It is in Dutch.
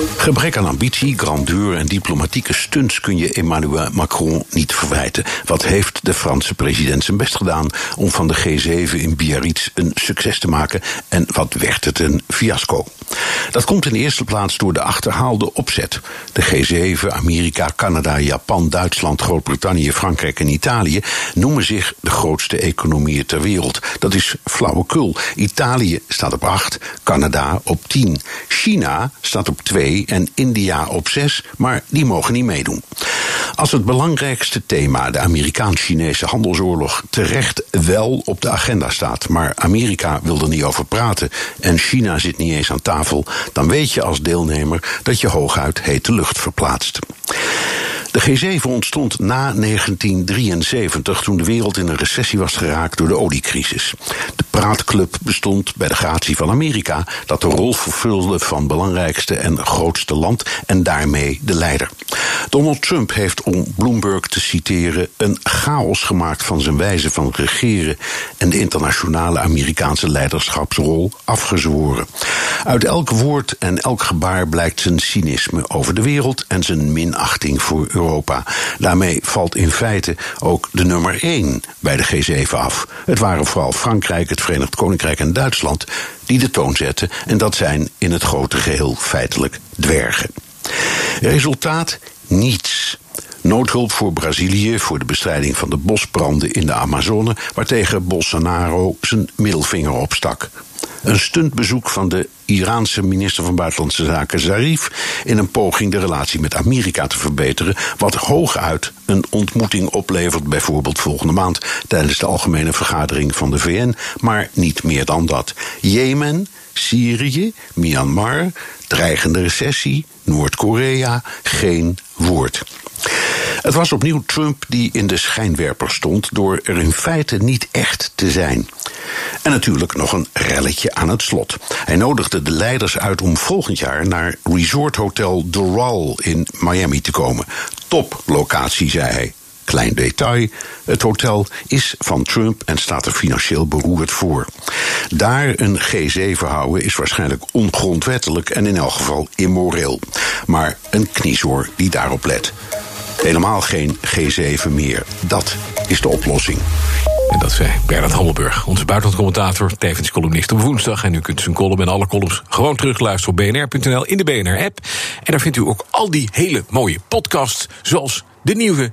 Gebrek aan ambitie, grandeur en diplomatieke stunts kun je Emmanuel Macron niet verwijten. Wat heeft de Franse president zijn best gedaan om van de G7 in Biarritz een succes te maken en wat werd het een fiasco? Dat komt in de eerste plaats door de achterhaalde opzet. De G7, Amerika, Canada, Japan, Duitsland, Groot-Brittannië, Frankrijk en Italië noemen zich de grootste economieën ter wereld. Dat is flauwekul. Italië staat op 8, Canada op 10. China staat op 2 en India op 6, maar die mogen niet meedoen. Als het belangrijkste thema, de Amerikaans-Chinese handelsoorlog, terecht wel op de agenda staat, maar Amerika wil er niet over praten en China zit niet eens aan tafel, dan weet je als deelnemer dat je hooguit hete lucht verplaatst. De G7 ontstond na 1973, toen de wereld in een recessie was geraakt door de oliecrisis. De praatclub bestond bij de gratie van Amerika, dat de rol vervulde van belangrijkste en grootste land en daarmee de leider. Donald Trump heeft, om Bloomberg te citeren, een chaos gemaakt van zijn wijze van regeren en de internationale Amerikaanse leiderschapsrol afgezworen. Uit elk woord en elk gebaar blijkt zijn cynisme over de wereld en zijn minachting voor Europa. Daarmee valt in feite ook de nummer 1 bij de G7 af. Het waren vooral Frankrijk, het Verenigd Koninkrijk en Duitsland die de toon zetten, en dat zijn in het grote geheel feitelijk dwergen. Resultaat niets. Noodhulp voor Brazilië voor de bestrijding van de bosbranden in de Amazone, waartegen Bolsonaro zijn middelvinger opstak. Een stuntbezoek van de Iraanse minister van Buitenlandse Zaken Zarif in een poging de relatie met Amerika te verbeteren, wat hooguit een ontmoeting oplevert, bijvoorbeeld volgende maand tijdens de algemene vergadering van de VN, maar niet meer dan dat. Jemen, Syrië, Myanmar, dreigende recessie, Noord-Korea, geen Het was opnieuw Trump die in de schijnwerper stond door er in feite niet echt te zijn. En natuurlijk nog een relletje aan het slot. Hij nodigde de leiders uit om volgend jaar naar Resort Hotel Doral in Miami te komen. Toplocatie, zei hij. Klein detail: het hotel is van Trump en staat er financieel beroerd voor. Daar een G7 houden is waarschijnlijk ongrondwettelijk en in elk geval immoreel. Maar een kniezoor die daarop let. Helemaal geen G7 meer. Dat is de oplossing. En dat zei Bernard Hammelburg, onze buitenlandcommentator, tevens columnist op woensdag. En u kunt zijn column en alle columns gewoon terugluisteren op bnr.nl in de BNR-app. En daar vindt u ook al die hele mooie podcasts, zoals de nieuwe